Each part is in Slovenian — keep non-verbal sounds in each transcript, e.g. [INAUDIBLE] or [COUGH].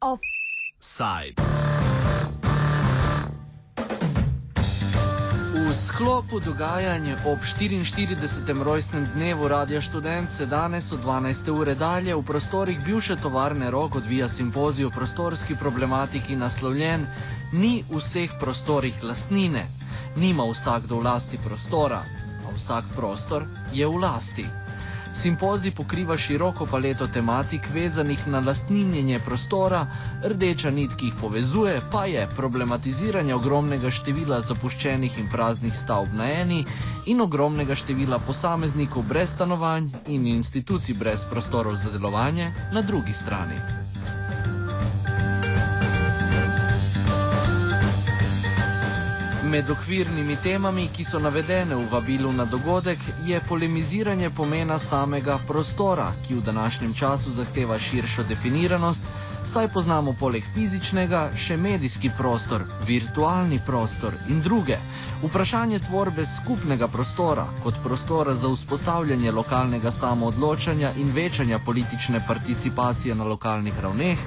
Offside. V sklopu dogajanja ob 44. rojstnem dnevu Radia Student se danes od 12. ure dalje v prostorih bivše tovarne Rok odvija simpozij o prostorski problematiki naslovljen Ni vseh prostorih lastnine, nima vsakdo v lasti prostora, a vsak prostor je v lasti. Simpozij pokriva široko paleto tematik vezanih na lastninjenje prostora, rdeča nit, ki jih povezuje, pa je problematiziranje ogromnega števila zapuščenih in praznih stavb na eni in ogromnega števila posameznikov brez stanovanj in institucij brez prostorov za delovanje na drugi strani. Med okvirnimi temami, ki so navedene v vabilu na dogodek, je polemiziranje pomena samega prostora, ki v današnjem času zahteva širšo definiranost, saj poznamo poleg fizičnega še medijski prostor, virtualni prostor in druge. Vprašanje tvorbe skupnega prostora kot prostora za vzpostavljanje lokalnega samoodločanja in večanja politične participacije na lokalnih ravneh,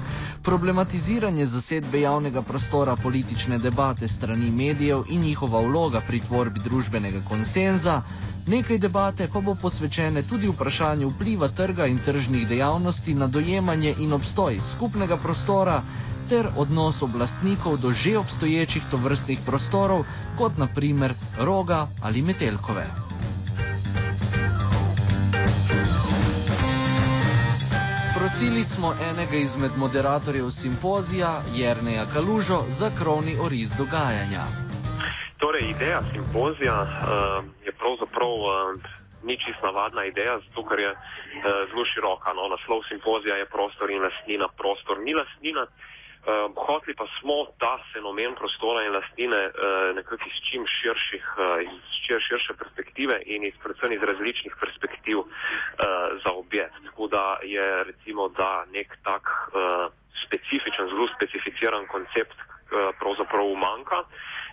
problematiziranje zasedbe javnega prostora politične debate strani medijev in njihova vloga pri tvorbi družbenega konsenza, nekaj debate pa bo posvečene tudi vprašanju vpliva trga in tržnih dejavnosti na dojemanje in obstoj skupnega prostora ter odnos oblastnikov do že obstoječih tovrstnih prostorov, kot naprimer roga ali metelkove. Prosili smo enega izmed moderatorjev simpozija, Jrneja Kalužo, za krovni oriz dogajanja. Torej, ideja simpozija uh, je pravzaprav uh, ni čisto navadna ideja, zato ker je uh, zelo široka. No? Naslov simpozija je prostor in lastnina. Prostor ni lastnina. Uh, hoteli pa smo ta fenomen prostora in lastnine uh, nekako iz čim širših, uh, iz čim širše perspektive in iz predvsem iz različnih perspektiv uh, zaobjeti. Tako da je recimo da nek tak uh, specifičen, zelo specificiran koncept uh, pravzaprav manjka.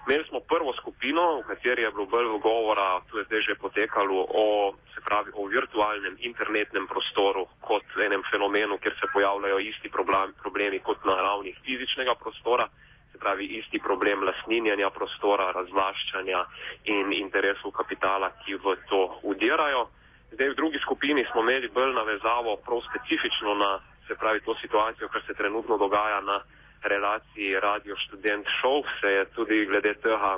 Imeli smo prvo skupino, v kateri je bilo bolj govora, tu je zdaj že potekalo o, se pravi, o virtualnem internetnem prostoru kot enem fenomenu, kjer se pojavljajo isti problem, problemi kot na ravni fizičnega prostora, se pravi isti problem lasninjanja prostora, razlaščanja in interesov kapitala, ki v to udirajo. Zdaj v drugi skupini smo imeli bolj navezavo prav specifično na, se pravi, to situacijo, kar se trenutno dogaja na relaciji radio študent šov se je tudi glede tega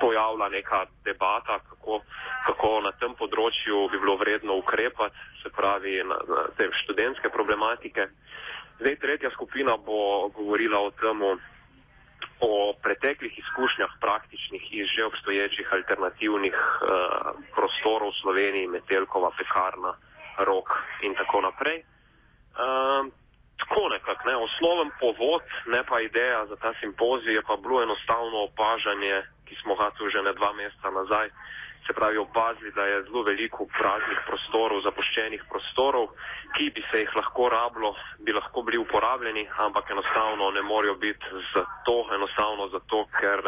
pojavila neka debata, kako, kako na tem področju bi bilo vredno ukrepati, se pravi na, na te študentske problematike. Zdaj tretja skupina bo govorila o tem, o preteklih izkušnjah praktičnih iz že obstoječih alternativnih uh, prostorov v Sloveniji, Metelkova, Pekarna, Rok in tako naprej. Uh, tako nekako, ne, osnoven povod, ne pa ideja za ta simpozij, je pa bilo enostavno opažanje, ki smo ga tu že ne dva meseca nazaj, se pravi opazili, da je zelo veliko praznih prostorov, zapuščenih prostorov, ki bi se jih lahko rabilo, bi lahko bili uporabljeni, ampak enostavno ne morejo biti zato, enostavno zato, ker,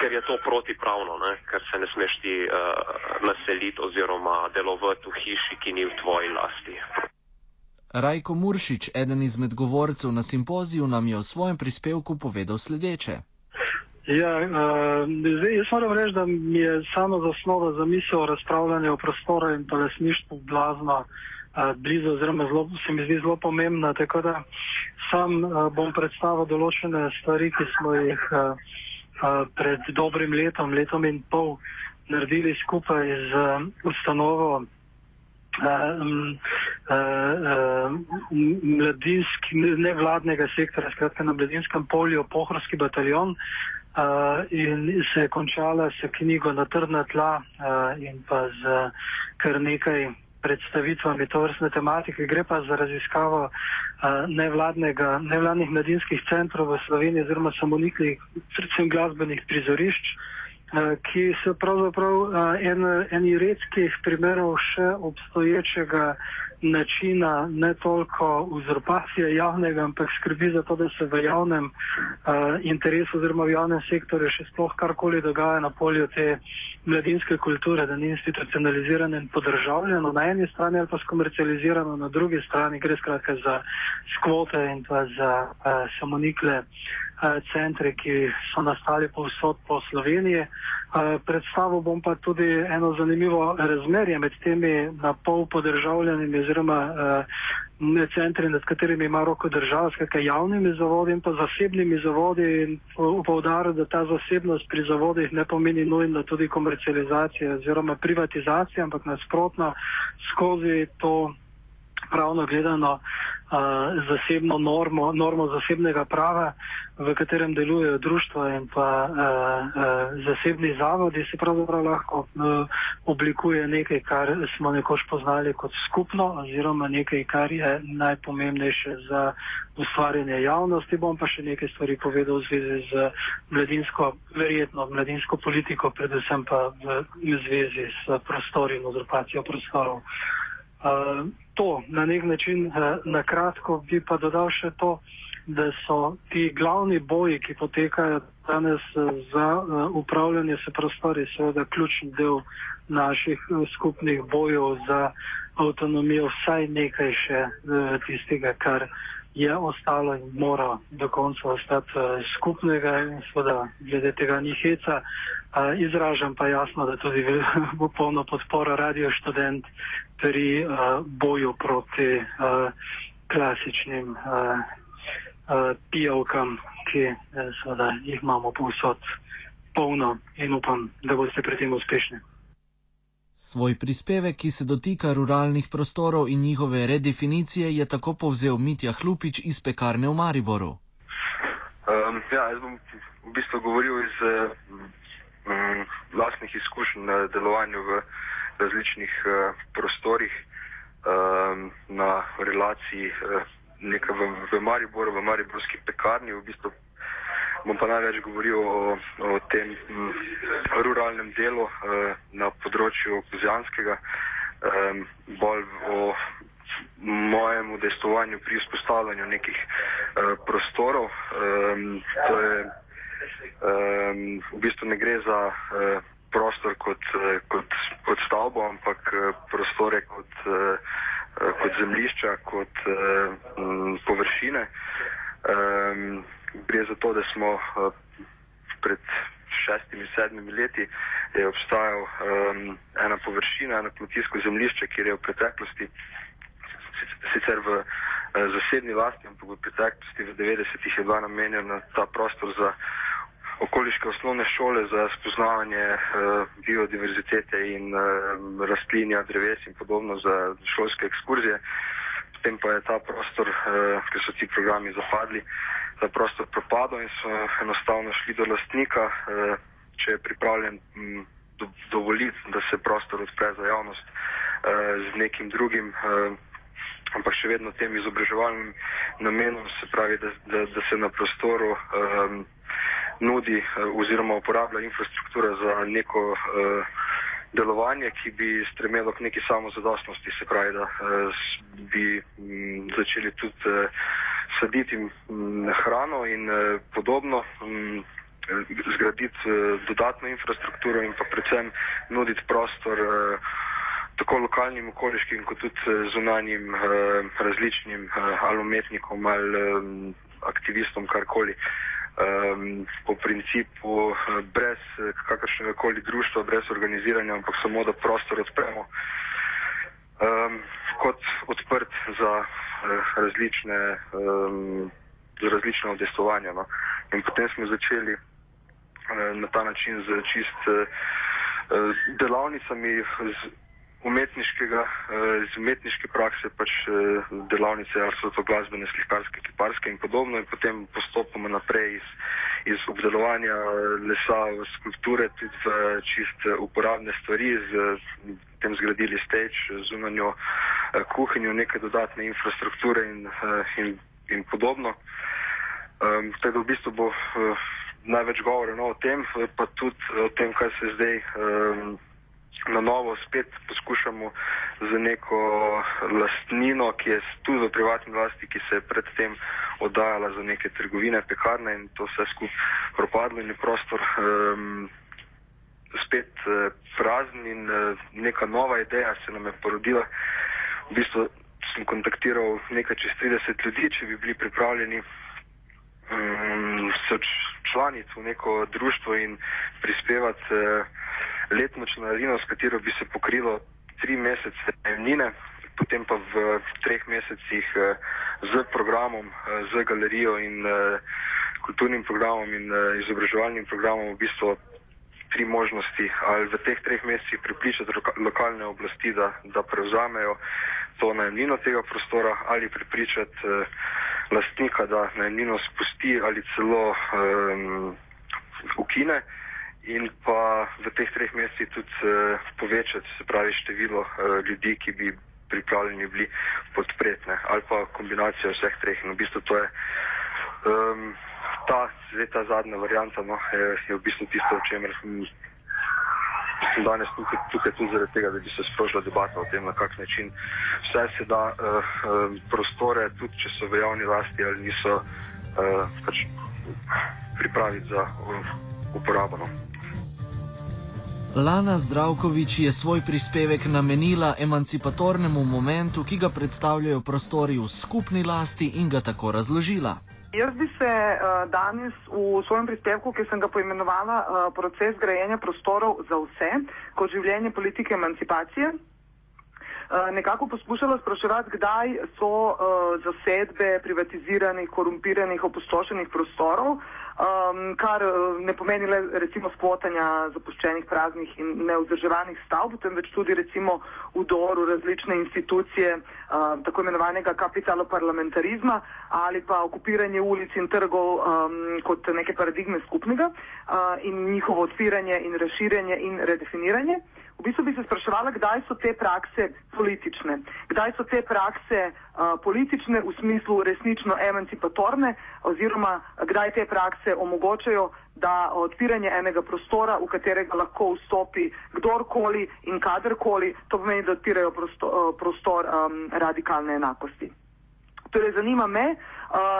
ker je to protipravno, ne, ker se ne smeš ti uh, naseliti oziroma delovati v hiši, ki ni v tvoji lasti. Rajko Muršič, eden izmed govorcev na simpoziju, nam je v svojem prispevku povedal sledeče. Ja, uh, zdaj, jaz moram reči, da mi je samo zasnova za misel o razpravljanju o prostoru in pa lasništvu blazno uh, blizu, oziroma zelo, se mi zdi zelo pomembna. Tako da sam uh, bom predstavil določene stvari, ki smo jih uh, uh, pred dobrim letom, letom in pol naredili skupaj z uh, ustanovo um, uh, mladinski, nevladnega sektora, skratka na mladinskem polju, pohorski bataljon. Uh, in se je končala s knjigo Na trdna tla uh, in pa z kar nekaj predstavitvami to vrstne tematike. Gre pa za raziskavo uh, nevladnih mladinskih centrov v Sloveniji oziroma samoniknih, predvsem glasbenih prizorišč. Ki so pravzaprav en, eni redkih primerov še obstoječega načina ne toliko uzurpacije javnega, ampak skrbi za to, da se v javnem uh, interesu oziroma v javnem sektorju še sploh karkoli dogaja na polju te mladinske kulture, da ni institucionalizirano in podržavljeno na eni strani ali pa skomercializirano na drugi strani, gre skratka za skvote in pa za uh, samonikle uh, centre, ki so nastali povsod po Sloveniji. Predstavil bom pa tudi eno zanimivo razmerje med temi na pol podržavljenimi oziroma uh, centri, nad katerimi ima roko država, skratka javnimi zavodi in pa zasebnimi zavodi in upovdaril, da ta zasebnost pri zavodih ne pomeni nujno tudi komercializacija oziroma privatizacija, ampak nasprotno skozi to pravno gledano zasebno normo, normo zasebnega prava, v katerem delujejo društva in pa uh, uh, zasebni zavodi, se pravzaprav lahko uh, oblikuje nekaj, kar smo nekoč poznali kot skupno oziroma nekaj, kar je najpomembnejše za ustvarjanje javnosti. Bom pa še nekaj stvari povedal v zvezi z mladinsko, verjetno mladinsko politiko, predvsem pa v, v zvezi s prostori in uzurpacijo prostorov. Uh, to na nek način, uh, na kratko, bi pa dodal še to, da so ti glavni boji, ki potekajo danes uh, za uh, upravljanje se prostori, seveda ključni del naših uh, skupnih bojev za avtonomijo, vsaj nekaj še uh, tistega, kar je ostalo in mora do konca ostati uh, skupnega in seveda glede tega ni heca. Uh, izražam pa jasno, da tudi bo [LAUGHS] polno podporo radio študent pri uh, boju proti klasičnim pijavkam, ki seveda jih imamo povsod polno in upam, da boste pri tem uspešni. Svoj prispevek, ki se dotika ruralnih prostorov in njihove redefinicije, je tako povzel Mitja Hlupič iz pekarne v Mariboru. Um, ja, jaz bom v bistvu govoril iz um, vlastnih izkušenj na delovanju v različnih uh, prostorih um, na relaciji uh, v, v Mariboru, v Mariborski pekarni. V bistvu bom pa največ govoril o, o tem m, ruralnem delu uh, na področju Kozjanskega, um, bolj o mojem udejstovanju pri vzpostavljanju nekih uh, prostorov. Um, to je, um, v bistvu ne gre za uh, prostor kot, eh, kot, kot stavbo, ampak eh, prostore kot, eh, kot zemljišča, kot površine. Ehm, gre za to, da smo pred šestimi, sedmimi leti je obstajal um, ena površina, eno kmetijsko zemljišče, kjer je v preteklosti, sicer v uh, zasebni lasti, ampak v preteklosti v 90-ih je bila namenjena ta prostor za okoliške osnovne šole za spoznavanje uh, biodiverzitete in uh, rastlinja, dreves in podobno za šolske ekskurzije. Potem pa je ta prostor, uh, ker so ti programi zapadli, ta prostor propadel in so enostavno šli do lastnika, uh, če je pripravljen m, do, dovoliti, da se prostor odpre za javnost uh, z nekim drugim. Uh, Ampak še vedno tem izobraževalnim namenom, se pravi, da, da, da se na prostoru um, nudi eh, oziroma uporablja infrastruktura za neko uh, delovanje, ki bi stremelo k neki samozadostnosti, se pravi, da uh, bi m, mm, začeli tudi uh, saditi mm, hrano in uh, podobno. M, zgraditi uh, dodatno infrastrukturo in pa predvsem nuditi prostor uh, tako lokalnim okoliškim kot tudi zunanjim različnim ali umetnikom ali aktivistom, karkoli. Um, po principu eh, brez eh, kakršnega koli društva, brez organiziranja, ampak samo da prostor odpremo um, kot odprt za različne, um, različne odestovanja. No. In potem smo začeli uh, na ta način z čist uh, delavnicami, z umetniškega, eh, iz umetniške prakse, pač eh, delavnice, ali so to glasbene, slikarske, kiparske in podobno, in potem postopoma naprej iz, iz obdelovanja lesa v skulpture, tudi v čist uporabne stvari, z tem zgradili steč, zunanjo eh, kuhinjo, neke dodatne infrastrukture in, in, in podobno. Um, tako da v bistvu bo uh, največ govora no, o tem, pa tudi o tem, kaj se zdaj um, na novo spet poskušamo z neko lastnino, ki je tudi v privatni vlasti, ki se je predtem oddajala za neke trgovine, pekarne in to vse skupaj propadlo in je prostor um, spet uh, prazen in uh, neka nova ideja se nam je porodila. V bistvu sem kontaktiral nekaj čez 30 ljudi, če bi bili pripravljeni um, se članiti v neko društvo in prispevati uh, letno članarino, s katero bi se pokrilo tri mesece najemnine, potem pa v treh mesecih uh, z programom, uh, z galerijo in uh, kulturnim programom in uh, izobraževalnim programom v bistvu tri možnosti, ali v teh treh mesecih pripričati lokalne oblasti, da, da prevzamejo to najemnino tega prostora ali pripričati uh, lastnika, da najemnino spusti ali celo um, ukine in pa v teh treh mesecih tudi uh, povečati, se pravi, število uh, ljudi, ki bi pripravljeni bili podpretne ali pa kombinacija vseh treh. In v bistvu to je um, ta, ta zadnja varianta, no, je, je v bistvu tisto, o čemer sem danes tukaj, tukaj tudi zaradi tega, da bi se sprožila debata o tem, na kak način vse se da uh, uh, prostore, tudi če so v javni lasti ali niso, uh, pač pripraviti za uh, uporabo. No. Lana Zdravkovič je svoj prispevek namenila emancipatornemu momentu, ki ga predstavljajo prostori v skupni lasti in ga tako razložila. Jaz bi se uh, danes v svojem prispevku, ki sem ga poimenovala uh, proces grajenja prostorov za vse, kot življenje politike emancipacije, uh, nekako poskušala spraševati, kdaj so uh, zasedbe privatiziranih, korumpiranih, opustošenih prostorov, uh, um, kar uh, ne pomeni le recimo skvotanja zapuščenih praznih in neuzdrževanih stavb, temveč tudi recimo vdor v različne institucije uh, tako imenovanega kapitaloparlamentarizma ali pa okupiranje ulic in trgov um, kot neke paradigme skupnega uh, in njihovo odpiranje in razširjanje in redefiniranje. V bistvu bi se spraševala, kdaj so te prakse politične, kdaj so te prakse uh, politične v smislu resnično emancipatorne oziroma kdaj te prakse omogočajo, da odpiranje enega prostora, v katerega lahko vstopi kdorkoli in kadarkoli, to pomeni, da odpirajo prostor, uh, prostor um, radikalne enakosti. Torej, zanima me uh,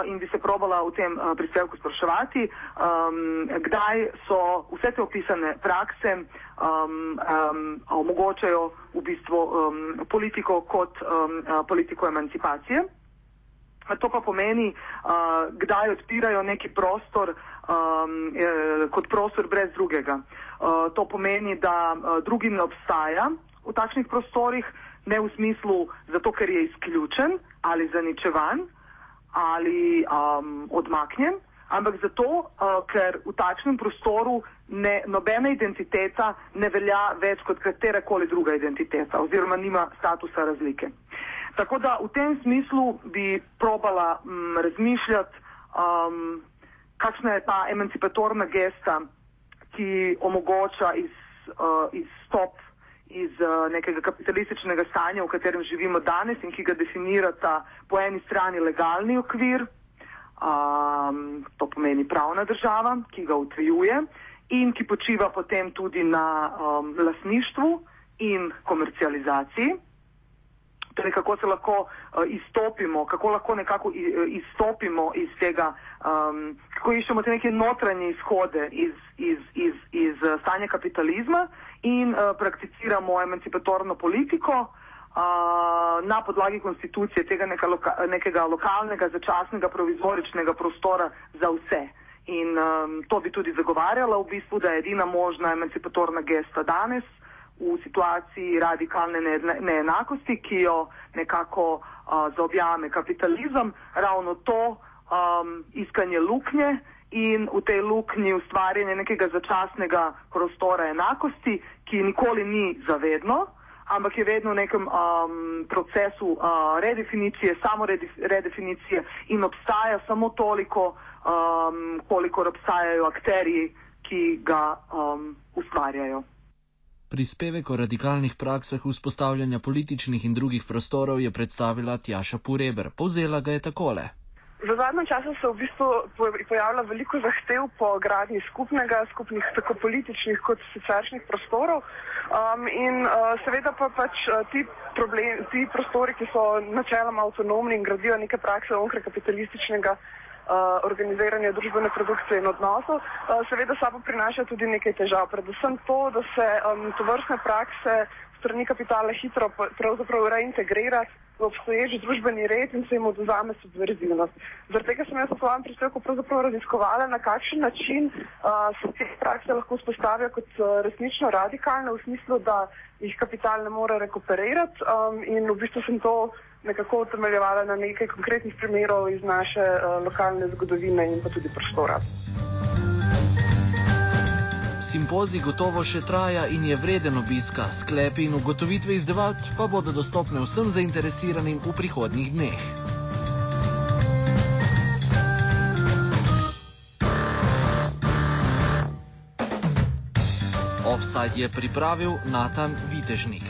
in bi se probala v tem uh, prispevku spraševati, um, kdaj so vse te opisane prakse um, um, omogočajo v bistvu um, politiko kot um, politiko emancipacije. To pa pomeni, uh, kdaj odpirajo neki prostor um, eh, kot prostor brez drugega. Uh, to pomeni, da uh, drugi ne obstaja v takšnih prostorih, ne v smislu zato, ker je izključen ali zaničevan ali um, odmaknjen, ampak zato, uh, ker v takšnem prostoru ne, nobena identiteta ne velja več kot katerakoli druga identiteta oziroma nima statusa razlike. Tako da v tem smislu bi probala m, razmišljati, um, kakšna je ta emancipatorna gesta, ki omogoča iz, uh, izstop iz uh, nekega kapitalističnega stanja, v katerem živimo danes in ki ga definirata po eni strani legalni okvir, um, to pomeni pravna država, ki ga utrjuje in ki počiva potem tudi na um, lasništvu in komercializaciji. Torej, kako se lahko uh, izstopimo, kako lahko nekako izstopimo iz tega, um, kako iščemo te neke notranje izhode iz, iz, iz, iz stanja kapitalizma in uh, prakticiramo emancipatorno politiko uh, na podlagi konstitucije tega neka loka, nekega lokalnega, začasnega, provizoričnega prostora za vse. In um, to bi tudi zagovarjala v bistvu, da je edina možna emancipatorna gesta danes v situaciji radikalne neenakosti, ki jo nekako uh, zaobjame kapitalizem, ravno to um, iskanje luknje, in v tej luknji ustvarjanje nekega začasnega prostora enakosti, ki nikoli ni zavedno, ampak je vedno v nekem um, procesu uh, redefinicije, samo redefinicije in obstaja samo toliko, um, kolikor obstajajo akteri, ki ga um, ustvarjajo. Prispevek o radikalnih praksah vzpostavljanja političnih in drugih prostorov je predstavila Tjaša Pureber. Povzela ga je takole. V zadnjem času se v bistvu pojavlja veliko zahtev po gradnji skupnega, skupnih tako političnih kot siceršnjih prostorov. Um, in uh, seveda pa pač uh, ti, problem, ti prostori, ki so načeloma avtonomni in gradijo neke prakse onkraj kapitalističnega uh, organiziranja družbene produkcije in odnosov, uh, seveda sabo prinaša tudi nekaj težav. Predvsem to, da se um, to vrstne prakse strani kapitala hitro pravzaprav reintegrira v obstoječi družbeni red in se jim oduzame subverzivnost. Zaradi tega sem jaz v svojem prispevku raziskovala, na kakšen način uh, se te prakse lahko spostavijo kot uh, resnično radikalne v smislu, da jih kapital ne more rekuperirati um, in v bistvu sem to nekako utemeljevala na nekaj konkretnih primerov iz naše uh, lokalne zgodovine in pa tudi prostora. Simpozij gotovo še traja in je vreden obiska, sklepi in ugotovitve iz debat pa bodo dostopne vsem zainteresiranim v prihodnjih dneh. Offside je pripravil Natan Vitežnik.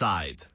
Offside.